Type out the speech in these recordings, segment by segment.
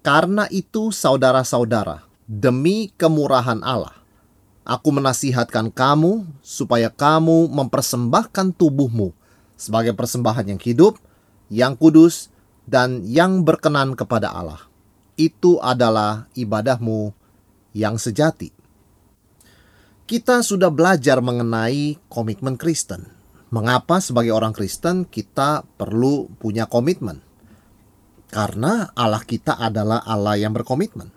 karena itu, saudara-saudara, demi kemurahan Allah, aku menasihatkan kamu supaya kamu mempersembahkan tubuhmu sebagai persembahan yang hidup, yang kudus, dan yang berkenan kepada Allah. Itu adalah ibadahmu yang sejati. Kita sudah belajar mengenai komitmen Kristen. Mengapa sebagai orang Kristen kita perlu punya komitmen? Karena Allah kita adalah Allah yang berkomitmen.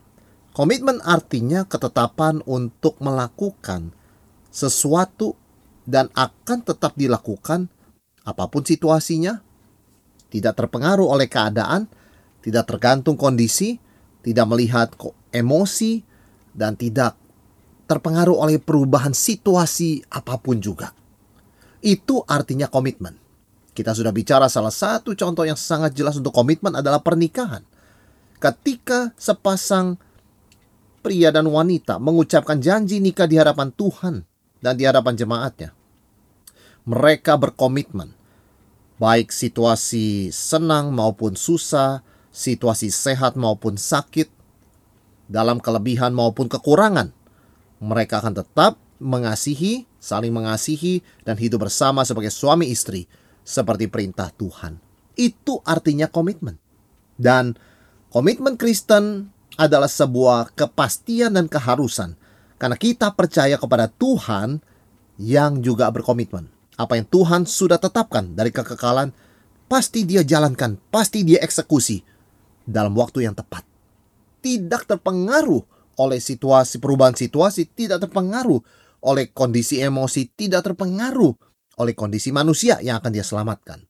Komitmen artinya ketetapan untuk melakukan sesuatu dan akan tetap dilakukan apa pun situasinya, tidak terpengaruh oleh keadaan, tidak tergantung kondisi, tidak melihat emosi, dan tidak terpengaruh oleh perubahan situasi apa pun juga. Itu artinya komitmen. Kita sudah bicara salah satu contoh yang sangat jelas untuk komitmen adalah pernikahan. Ketika sepasang pria dan wanita mengucapkan janji nikah di hadapan Tuhan dan di hadapan jemaatnya, mereka berkomitmen. Baik situasi senang maupun susah, situasi sehat maupun sakit, dalam kelebihan maupun kekurangan, mereka akan tetap mengasihi, saling mengasihi, dan hidup bersama sebagai suami istri seperti perintah Tuhan. Itu artinya komitmen. Dan komitmen Kristen adalah sebuah kepastian dan keharusan karena kita percaya kepada Tuhan yang juga berkomitmen. Apa yang Tuhan sudah tetapkan dari kekekalan pasti dia jalankan, pasti dia eksekusi dalam waktu yang tepat. Tidak terpengaruh oleh situasi perubahan situasi, tidak terpengaruh oleh kondisi emosi, tidak terpengaruh oleh kondisi manusia yang akan dia selamatkan.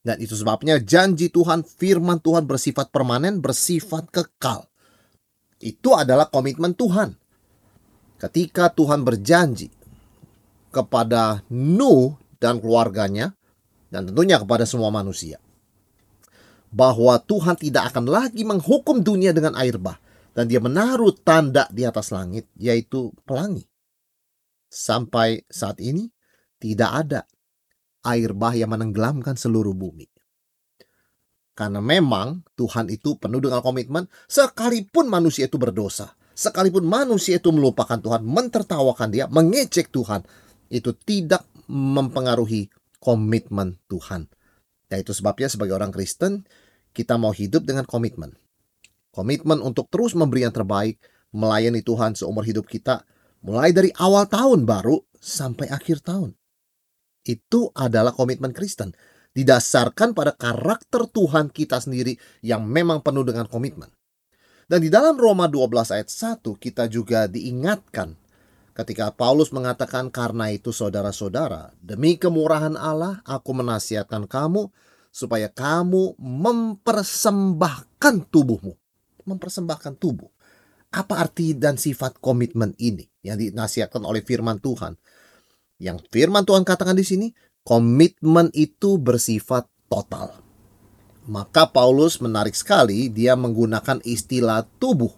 Dan itu sebabnya janji Tuhan, firman Tuhan bersifat permanen, bersifat kekal. Itu adalah komitmen Tuhan. Ketika Tuhan berjanji kepada Nuh dan keluarganya, dan tentunya kepada semua manusia, bahwa Tuhan tidak akan lagi menghukum dunia dengan air bah, dan dia menaruh tanda di atas langit, yaitu pelangi. Sampai saat ini, tidak ada air bah yang menenggelamkan seluruh bumi. Karena memang Tuhan itu penuh dengan komitmen sekalipun manusia itu berdosa. Sekalipun manusia itu melupakan Tuhan, mentertawakan dia, mengecek Tuhan. Itu tidak mempengaruhi komitmen Tuhan. Dan itu sebabnya sebagai orang Kristen, kita mau hidup dengan komitmen. Komitmen untuk terus memberi yang terbaik, melayani Tuhan seumur hidup kita, mulai dari awal tahun baru sampai akhir tahun. Itu adalah komitmen Kristen. Didasarkan pada karakter Tuhan kita sendiri yang memang penuh dengan komitmen. Dan di dalam Roma 12 ayat 1 kita juga diingatkan ketika Paulus mengatakan karena itu saudara-saudara demi kemurahan Allah aku menasihatkan kamu supaya kamu mempersembahkan tubuhmu. Mempersembahkan tubuh. Apa arti dan sifat komitmen ini yang dinasihatkan oleh firman Tuhan? Yang firman Tuhan katakan di sini, komitmen itu bersifat total. Maka Paulus menarik sekali dia menggunakan istilah tubuh.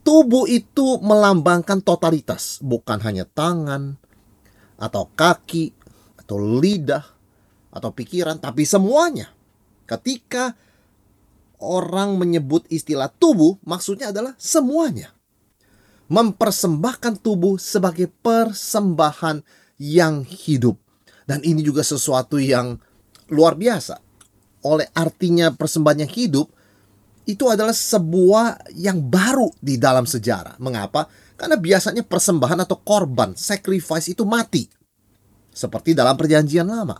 Tubuh itu melambangkan totalitas, bukan hanya tangan atau kaki atau lidah atau pikiran, tapi semuanya. Ketika orang menyebut istilah tubuh, maksudnya adalah semuanya mempersembahkan tubuh sebagai persembahan yang hidup. Dan ini juga sesuatu yang luar biasa. Oleh artinya persembahan yang hidup, itu adalah sebuah yang baru di dalam sejarah. Mengapa? Karena biasanya persembahan atau korban, sacrifice itu mati. Seperti dalam perjanjian lama.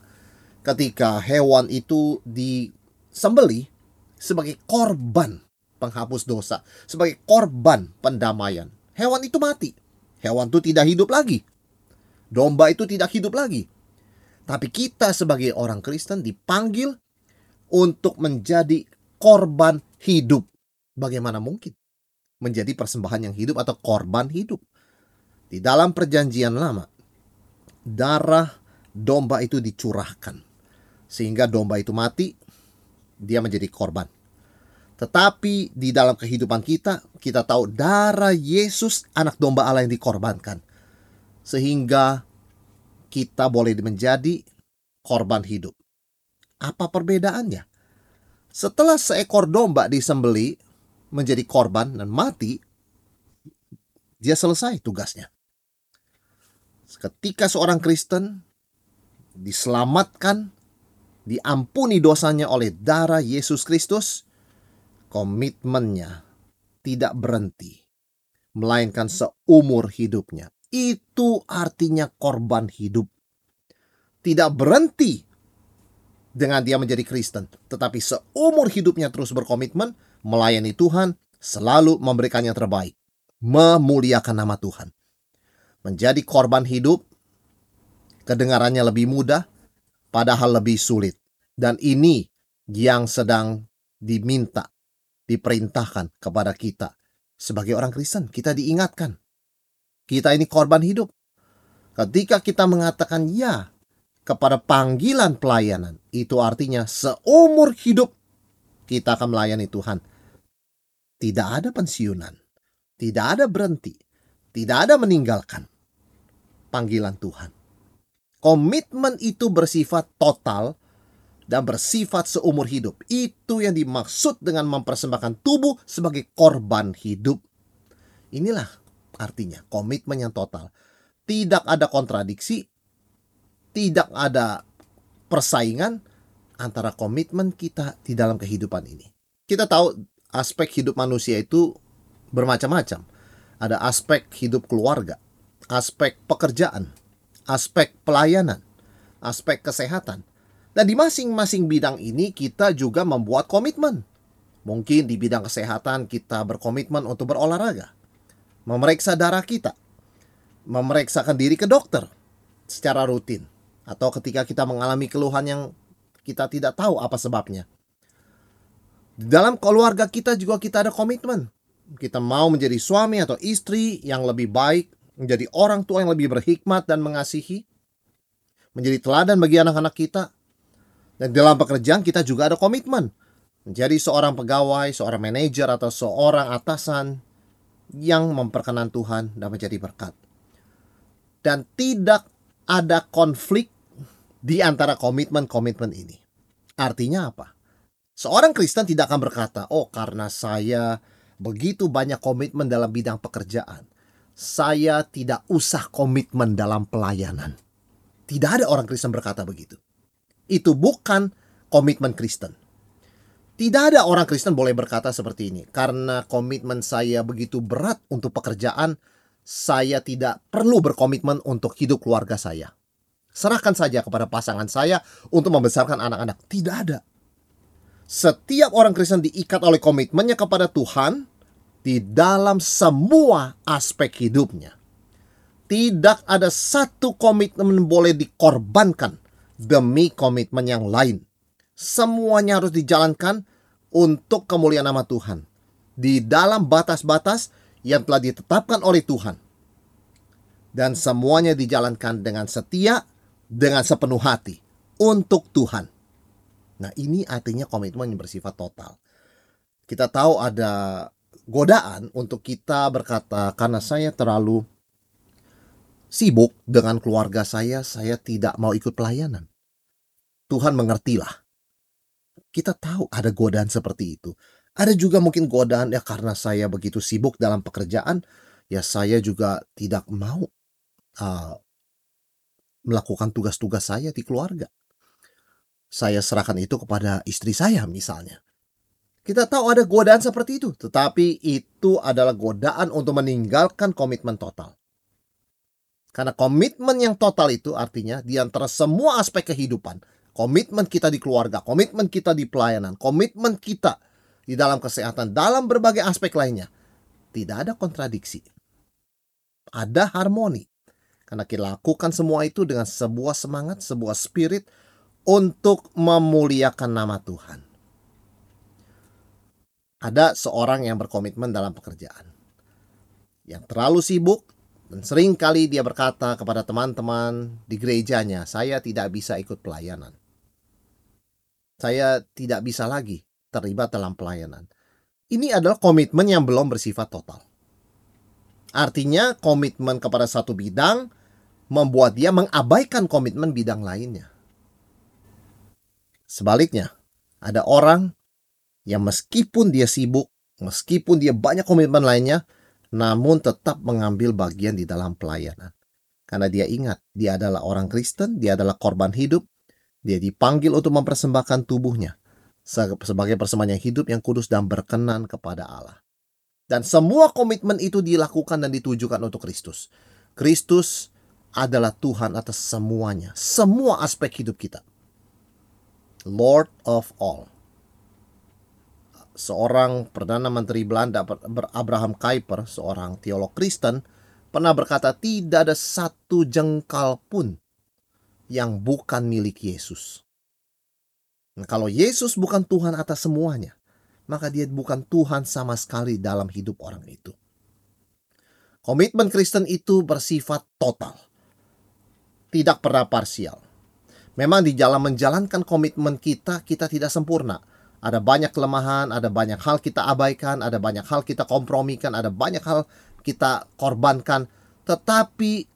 Ketika hewan itu disembeli sebagai korban penghapus dosa, sebagai korban pendamaian hewan itu mati. Hewan itu tidak hidup lagi. Domba itu tidak hidup lagi. Tapi kita sebagai orang Kristen dipanggil untuk menjadi korban hidup. Bagaimana mungkin menjadi persembahan yang hidup atau korban hidup? Di dalam perjanjian lama, darah domba itu dicurahkan. Sehingga domba itu mati, dia menjadi korban. Tetapi di dalam kehidupan kita, kita tahu darah Yesus anak domba Allah yang dikorbankan. Sehingga kita boleh menjadi korban hidup. Apa perbedaannya? Setelah seekor domba disembeli menjadi korban dan mati, dia selesai tugasnya. Ketika seorang Kristen diselamatkan, diampuni dosanya oleh darah Yesus Kristus, komitmennya tidak berhenti, melainkan seumur hidupnya. Itu artinya korban hidup. Tidak berhenti dengan dia menjadi Kristen, tetapi seumur hidupnya terus berkomitmen melayani Tuhan, selalu memberikan yang terbaik, memuliakan nama Tuhan menjadi korban hidup, kedengarannya lebih mudah, padahal lebih sulit. Dan ini yang sedang diminta, diperintahkan kepada kita. Sebagai orang Kristen, kita diingatkan. Kita ini korban hidup. Ketika kita mengatakan ya kepada panggilan pelayanan, itu artinya seumur hidup kita akan melayani Tuhan. Tidak ada pensiunan, tidak ada berhenti, tidak ada meninggalkan panggilan Tuhan. Komitmen itu bersifat total dan bersifat seumur hidup. Itu yang dimaksud dengan mempersembahkan tubuh sebagai korban hidup. Inilah artinya komitmen yang total. Tidak ada kontradiksi, tidak ada persaingan antara komitmen kita di dalam kehidupan ini. Kita tahu aspek hidup manusia itu bermacam-macam. Ada aspek hidup keluarga, aspek pekerjaan, aspek pelayanan, aspek kesehatan. Dan di masing-masing bidang ini kita juga membuat komitmen. Mungkin di bidang kesehatan kita berkomitmen untuk berolahraga, memeriksa darah kita, memeriksakan diri ke dokter secara rutin, atau ketika kita mengalami keluhan yang kita tidak tahu apa sebabnya. Di dalam keluarga kita juga kita ada komitmen. Kita mau menjadi suami atau istri yang lebih baik menjadi orang tua yang lebih berhikmat dan mengasihi, menjadi teladan bagi anak-anak kita. Dan dalam pekerjaan kita juga ada komitmen menjadi seorang pegawai, seorang manajer atau seorang atasan yang memperkenan Tuhan dan menjadi berkat. Dan tidak ada konflik di antara komitmen-komitmen ini. Artinya apa? Seorang Kristen tidak akan berkata, "Oh, karena saya begitu banyak komitmen dalam bidang pekerjaan, saya tidak usah komitmen dalam pelayanan. Tidak ada orang Kristen berkata begitu. Itu bukan komitmen Kristen. Tidak ada orang Kristen boleh berkata seperti ini. Karena komitmen saya begitu berat untuk pekerjaan, saya tidak perlu berkomitmen untuk hidup keluarga saya. Serahkan saja kepada pasangan saya untuk membesarkan anak-anak. Tidak ada. Setiap orang Kristen diikat oleh komitmennya kepada Tuhan, di dalam semua aspek hidupnya. Tidak ada satu komitmen boleh dikorbankan demi komitmen yang lain. Semuanya harus dijalankan untuk kemuliaan nama Tuhan. Di dalam batas-batas yang telah ditetapkan oleh Tuhan. Dan semuanya dijalankan dengan setia, dengan sepenuh hati untuk Tuhan. Nah ini artinya komitmen yang bersifat total. Kita tahu ada godaan untuk kita berkata karena saya terlalu sibuk dengan keluarga saya, saya tidak mau ikut pelayanan. Tuhan mengertilah. Kita tahu ada godaan seperti itu. Ada juga mungkin godaan ya karena saya begitu sibuk dalam pekerjaan, ya saya juga tidak mau uh, melakukan tugas-tugas saya di keluarga. Saya serahkan itu kepada istri saya misalnya. Kita tahu ada godaan seperti itu, tetapi itu adalah godaan untuk meninggalkan komitmen total. Karena komitmen yang total itu artinya di antara semua aspek kehidupan, komitmen kita di keluarga, komitmen kita di pelayanan, komitmen kita di dalam kesehatan, dalam berbagai aspek lainnya, tidak ada kontradiksi. Ada harmoni. Karena kita lakukan semua itu dengan sebuah semangat, sebuah spirit untuk memuliakan nama Tuhan. Ada seorang yang berkomitmen dalam pekerjaan. Yang terlalu sibuk dan sering kali dia berkata kepada teman-teman di gerejanya, saya tidak bisa ikut pelayanan. Saya tidak bisa lagi terlibat dalam pelayanan. Ini adalah komitmen yang belum bersifat total. Artinya komitmen kepada satu bidang membuat dia mengabaikan komitmen bidang lainnya. Sebaliknya, ada orang yang meskipun dia sibuk, meskipun dia banyak komitmen lainnya, namun tetap mengambil bagian di dalam pelayanan. Karena dia ingat, dia adalah orang Kristen, dia adalah korban hidup, dia dipanggil untuk mempersembahkan tubuhnya sebagai persembahan yang hidup yang kudus dan berkenan kepada Allah. Dan semua komitmen itu dilakukan dan ditujukan untuk Kristus. Kristus adalah Tuhan atas semuanya, semua aspek hidup kita. Lord of all. Seorang Perdana Menteri Belanda Abraham Kuyper, seorang teolog Kristen, pernah berkata tidak ada satu jengkal pun yang bukan milik Yesus. Nah, kalau Yesus bukan Tuhan atas semuanya, maka dia bukan Tuhan sama sekali dalam hidup orang itu. Komitmen Kristen itu bersifat total, tidak pernah parsial. Memang di dalam menjalankan komitmen kita, kita tidak sempurna. Ada banyak kelemahan, ada banyak hal kita abaikan, ada banyak hal kita kompromikan, ada banyak hal kita korbankan. Tetapi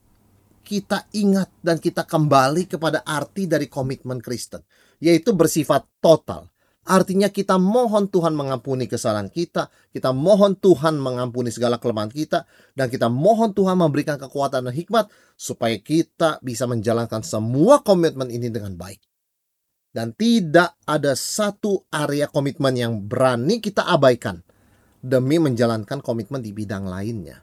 kita ingat dan kita kembali kepada arti dari komitmen Kristen, yaitu bersifat total. Artinya kita mohon Tuhan mengampuni kesalahan kita, kita mohon Tuhan mengampuni segala kelemahan kita, dan kita mohon Tuhan memberikan kekuatan dan hikmat supaya kita bisa menjalankan semua komitmen ini dengan baik. Dan tidak ada satu area komitmen yang berani kita abaikan demi menjalankan komitmen di bidang lainnya.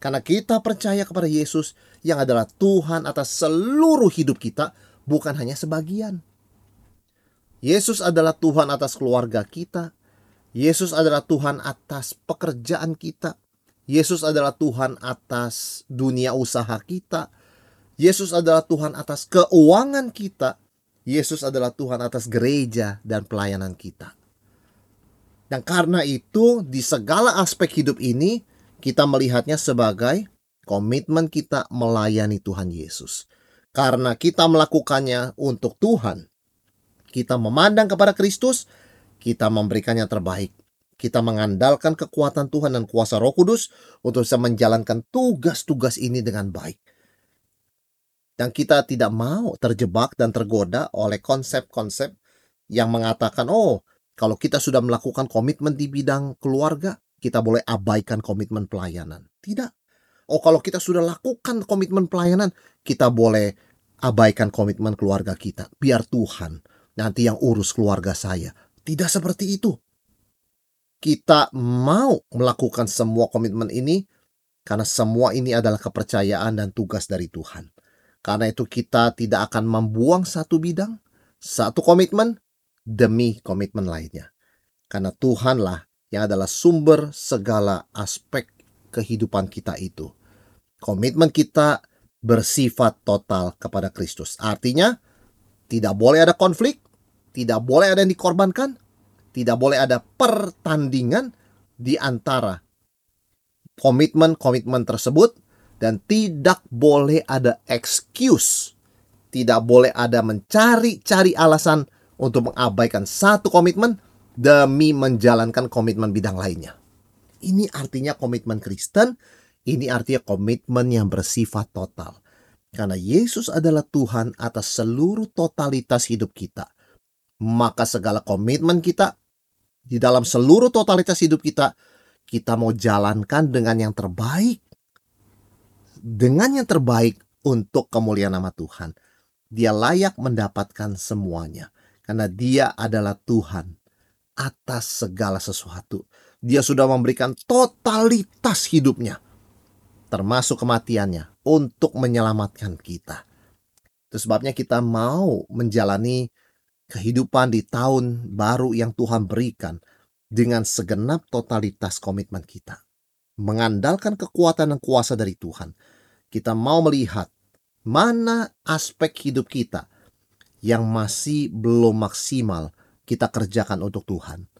Karena kita percaya kepada Yesus yang adalah Tuhan atas seluruh hidup kita, bukan hanya sebagian. Yesus adalah Tuhan atas keluarga kita. Yesus adalah Tuhan atas pekerjaan kita. Yesus adalah Tuhan atas dunia usaha kita. Yesus adalah Tuhan atas keuangan kita. Yesus adalah Tuhan atas gereja dan pelayanan kita. Dan karena itu, di segala aspek hidup ini, kita melihatnya sebagai komitmen kita melayani Tuhan Yesus. Karena kita melakukannya untuk Tuhan, kita memandang kepada Kristus, kita memberikannya terbaik kita mengandalkan kekuatan Tuhan dan kuasa Roh Kudus untuk bisa menjalankan tugas-tugas ini dengan baik. Dan kita tidak mau terjebak dan tergoda oleh konsep-konsep yang mengatakan, "Oh, kalau kita sudah melakukan komitmen di bidang keluarga, kita boleh abaikan komitmen pelayanan." Tidak. Oh, kalau kita sudah lakukan komitmen pelayanan, kita boleh abaikan komitmen keluarga kita. Biar Tuhan nanti yang urus keluarga saya. Tidak seperti itu kita mau melakukan semua komitmen ini karena semua ini adalah kepercayaan dan tugas dari Tuhan. Karena itu kita tidak akan membuang satu bidang, satu komitmen demi komitmen lainnya. Karena Tuhanlah yang adalah sumber segala aspek kehidupan kita itu. Komitmen kita bersifat total kepada Kristus. Artinya, tidak boleh ada konflik, tidak boleh ada yang dikorbankan, tidak boleh ada pertandingan di antara komitmen-komitmen tersebut dan tidak boleh ada excuse. Tidak boleh ada mencari-cari alasan untuk mengabaikan satu komitmen demi menjalankan komitmen bidang lainnya. Ini artinya komitmen Kristen, ini artinya komitmen yang bersifat total. Karena Yesus adalah Tuhan atas seluruh totalitas hidup kita. Maka segala komitmen kita di dalam seluruh totalitas hidup kita, kita mau jalankan dengan yang terbaik. Dengan yang terbaik untuk kemuliaan nama Tuhan. Dia layak mendapatkan semuanya. Karena dia adalah Tuhan atas segala sesuatu. Dia sudah memberikan totalitas hidupnya. Termasuk kematiannya untuk menyelamatkan kita. Itu sebabnya kita mau menjalani kehidupan di tahun baru yang Tuhan berikan dengan segenap totalitas komitmen kita. Mengandalkan kekuatan dan kuasa dari Tuhan, kita mau melihat mana aspek hidup kita yang masih belum maksimal kita kerjakan untuk Tuhan.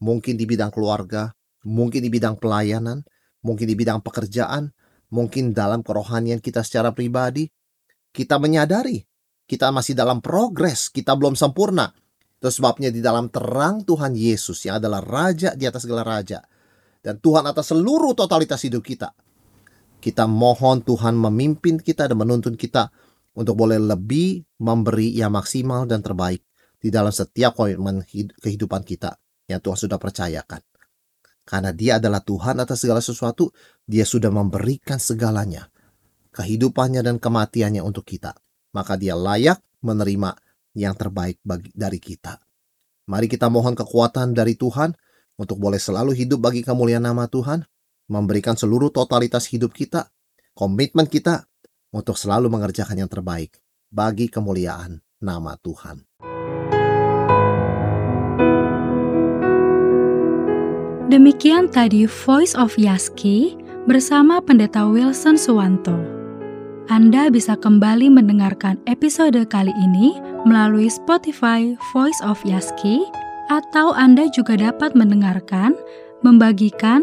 mungkin di bidang keluarga, mungkin di bidang pelayanan, mungkin di bidang pekerjaan, mungkin dalam kerohanian kita secara pribadi, kita menyadari kita masih dalam progres, kita belum sempurna. Itu sebabnya di dalam terang Tuhan Yesus yang adalah Raja di atas segala Raja. Dan Tuhan atas seluruh totalitas hidup kita. Kita mohon Tuhan memimpin kita dan menuntun kita untuk boleh lebih memberi yang maksimal dan terbaik di dalam setiap komitmen kehidupan kita yang Tuhan sudah percayakan. Karena dia adalah Tuhan atas segala sesuatu, dia sudah memberikan segalanya. Kehidupannya dan kematiannya untuk kita. Maka dia layak menerima yang terbaik bagi, dari kita. Mari kita mohon kekuatan dari Tuhan untuk boleh selalu hidup bagi kemuliaan nama Tuhan, memberikan seluruh totalitas hidup kita, komitmen kita untuk selalu mengerjakan yang terbaik bagi kemuliaan nama Tuhan. Demikian tadi Voice of Yaski bersama Pendeta Wilson Suwanto. Anda bisa kembali mendengarkan episode kali ini melalui Spotify Voice of Yaski atau Anda juga dapat mendengarkan, membagikan,